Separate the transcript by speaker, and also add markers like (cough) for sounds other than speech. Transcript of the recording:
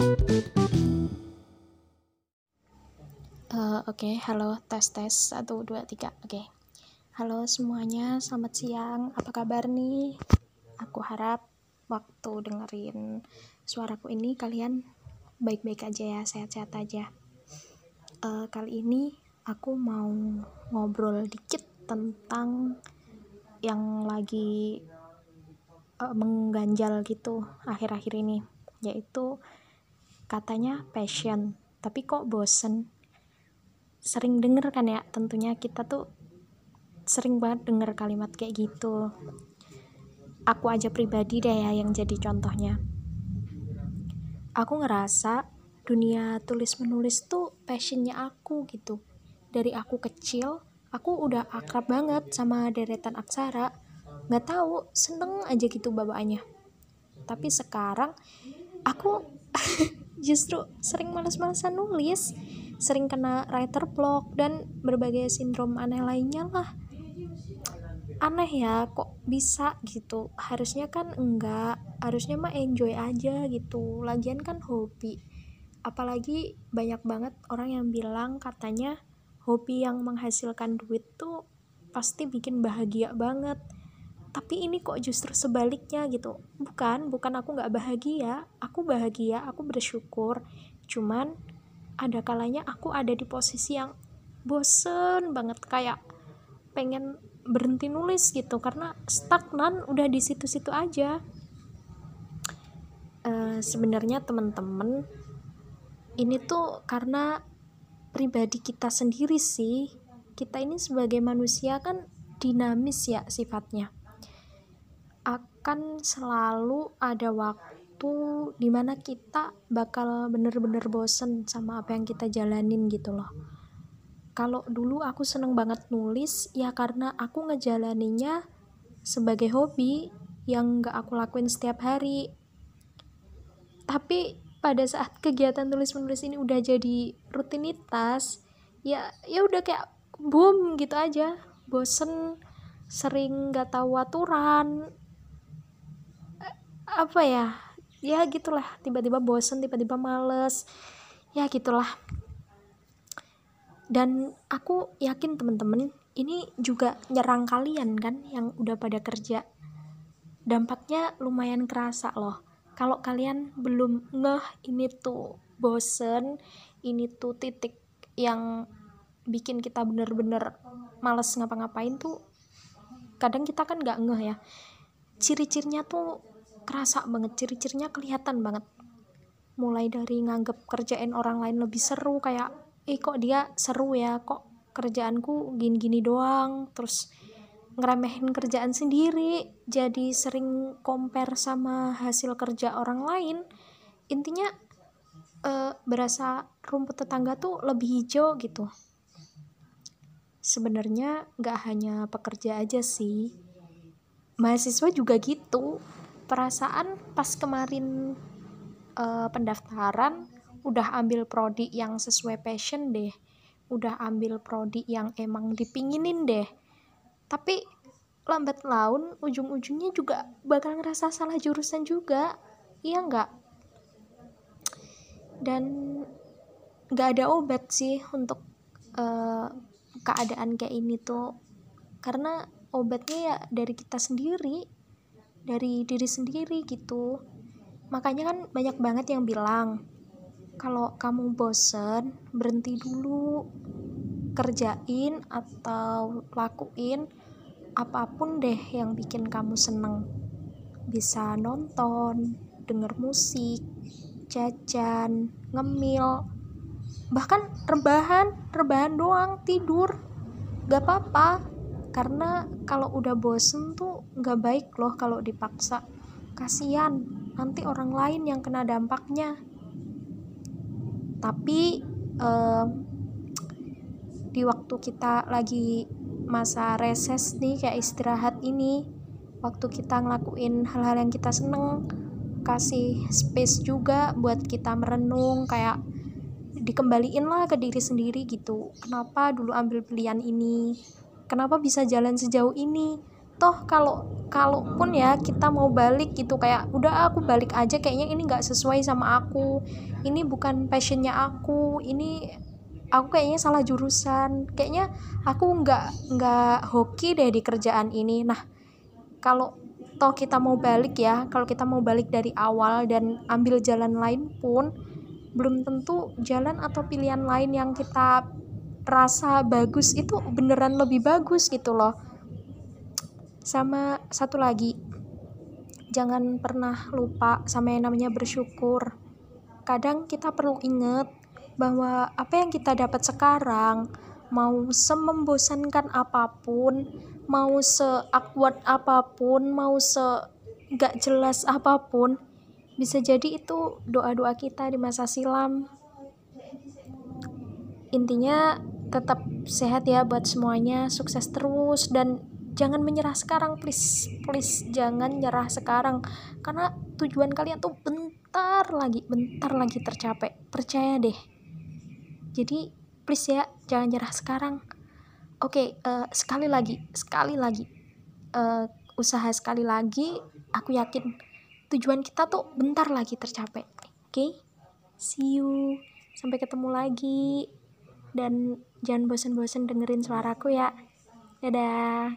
Speaker 1: Uh, Oke, okay. halo tes tes satu dua tiga. Oke, okay. halo semuanya, selamat siang. Apa kabar nih? Aku harap waktu dengerin suaraku ini kalian baik-baik aja ya, sehat-sehat aja. Uh, kali ini aku mau ngobrol dikit tentang yang lagi uh, mengganjal gitu akhir-akhir ini, yaitu katanya passion, tapi kok bosen? Sering denger kan ya tentunya kita tuh sering banget denger kalimat kayak gitu. Aku aja pribadi deh ya yang jadi contohnya. Aku ngerasa dunia tulis menulis tuh passionnya aku gitu. Dari aku kecil aku udah akrab banget sama deretan aksara. Nggak tahu seneng aja gitu bawaannya. Tapi sekarang aku (laughs) justru sering males-malesan nulis sering kena writer block dan berbagai sindrom aneh lainnya lah. Aneh ya kok bisa gitu? Harusnya kan enggak harusnya mah enjoy aja gitu. Lagian kan hobi. Apalagi banyak banget orang yang bilang katanya hobi yang menghasilkan duit tuh pasti bikin bahagia banget tapi ini kok justru sebaliknya gitu. Bukan bukan aku nggak bahagia. Aku bahagia aku bersyukur. Cuman ada kalanya aku ada di posisi yang bosen banget kayak pengen berhenti nulis gitu karena stagnan udah di situ-situ aja. Uh, sebenarnya temen-temen ini tuh karena pribadi kita sendiri sih. Kita ini sebagai manusia kan dinamis ya sifatnya akan selalu ada waktu waktu di mana kita bakal bener-bener bosen sama apa yang kita jalanin gitu loh. Kalau dulu aku seneng banget nulis ya karena aku ngejalaninnya sebagai hobi yang gak aku lakuin setiap hari. Tapi pada saat kegiatan tulis menulis ini udah jadi rutinitas ya ya udah kayak boom gitu aja. Bosen sering gak tahu aturan apa ya ya gitulah tiba-tiba bosen tiba-tiba males ya gitulah. Dan aku yakin temen-temen ini juga nyerang kalian kan yang udah pada kerja. Dampaknya lumayan kerasa loh. Kalau kalian belum ngeh ini tuh bosen ini tuh titik yang bikin kita bener-bener males ngapa-ngapain tuh kadang kita kan gak ngeh ya. Ciri-cirinya tuh kerasa banget ciri-cirinya kelihatan banget. Mulai dari nganggep kerjain orang lain lebih seru kayak eh kok dia seru ya? Kok kerjaanku gini-gini doang? Terus ngeremehin kerjaan sendiri. Jadi sering compare sama hasil kerja orang lain intinya uh, berasa rumput tetangga tuh lebih hijau gitu. Sebenarnya nggak hanya pekerja aja sih mahasiswa juga gitu perasaan pas kemarin uh, pendaftaran udah ambil prodi yang sesuai passion deh udah ambil prodi yang emang dipinginin deh. Tapi lambat laun ujung-ujungnya juga bakal ngerasa salah jurusan juga iya nggak? Dan nggak ada obat sih untuk uh, keadaan kayak ini tuh. Karena obatnya ya dari kita sendiri dari diri sendiri gitu. Makanya kan banyak banget yang bilang kalau kamu bosen berhenti dulu kerjain atau lakuin apa pun deh yang bikin kamu seneng. Bisa nonton denger musik jajan ngemil bahkan rebahan rebahan doang tidur. Gak apa-apa karena kalau udah bosen tuh nggak baik loh kalau dipaksa. Kasihan nanti orang lain yang kena dampaknya. Tapi eh, di waktu kita lagi masa reses nih kayak istirahat ini waktu kita ngelakuin hal-hal yang kita seneng kasih space juga buat kita merenung kayak dikembaliin lah ke diri sendiri gitu. Kenapa dulu ambil pilihan ini kenapa bisa jalan sejauh ini? Toh kalau kalaupun ya kita mau balik gitu kayak udah aku balik aja kayaknya ini nggak sesuai sama aku. Ini bukan passionnya aku. Ini aku kayaknya salah jurusan. Kayaknya aku nggak nggak hoki deh di kerjaan ini. Nah kalau toh kita mau balik ya kalau kita mau balik dari awal dan ambil jalan lain pun belum tentu jalan atau pilihan lain yang kita rasa bagus itu beneran lebih bagus gitu loh. Sama satu lagi jangan pernah lupa sama yang namanya bersyukur. Kadang kita perlu ingat bahwa apa yang kita dapat sekarang mau semembosankan apa pun mau seawkward apa pun mau se gak jelas apa pun bisa jadi itu doa-doa kita di masa silam intinya tetap sehat ya buat semuanya sukses terus dan jangan menyerah sekarang please please jangan nyerah sekarang. Karena tujuan kalian tuh bentar lagi bentar lagi tercapai. Percaya deh. Jadi please ya jangan nyerah sekarang. Oke okay, uh, eh, sekali lagi sekali lagi. Uh, usaha sekali lagi aku yakin tujuan kita tuh bentar lagi tercapai. Oke? Okay? see you. Sampai ketemu lagi dan jangan bosan-bosan dengerin suaraku ya dadah.